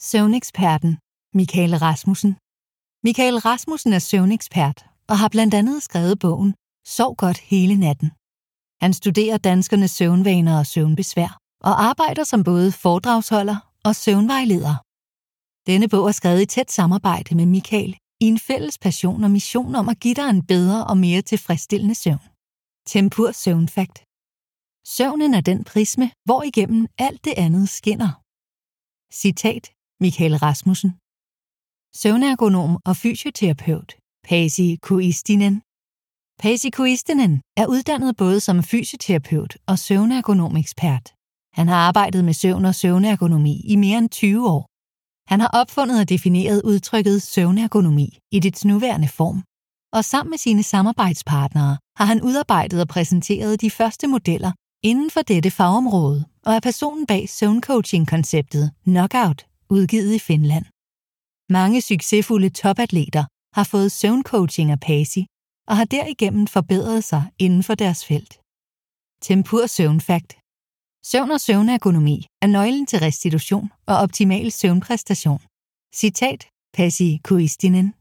Søvneksperten Michael Rasmussen. Michael Rasmussen er søvnekspert og har blandt andet skrevet bogen Sov godt hele natten. Han studerer danskernes søvnvaner og søvnbesvær og arbejder som både foredragsholder og søvnvejleder. Denne bog er skrevet i tæt samarbejde med Michael i en fælles passion og mission om at give dig en bedre og mere tilfredsstillende søvn. Tempur Søvnfakt Søvnen er den prisme, hvor igennem alt det andet skinner. Citat Michael Rasmussen Søvnergonom og fysioterapeut Pasi Kuistinen Pasi Kuistinen er uddannet både som fysioterapeut og søvnergonomekspert. Han har arbejdet med søvn og søvnergonomi i mere end 20 år. Han har opfundet og defineret udtrykket søvnergonomi i dets nuværende form, og sammen med sine samarbejdspartnere har han udarbejdet og præsenteret de første modeller inden for dette fagområde og er personen bag søvncoaching-konceptet Knockout, udgivet i Finland. Mange succesfulde topatleter har fået søvncoaching af Pasi og har derigennem forbedret sig inden for deres felt. Tempur Søvnfakt Søvn og søvnergonomi er nøglen til restitution og optimal søvnpræstation. Citat Pasi Kuistinen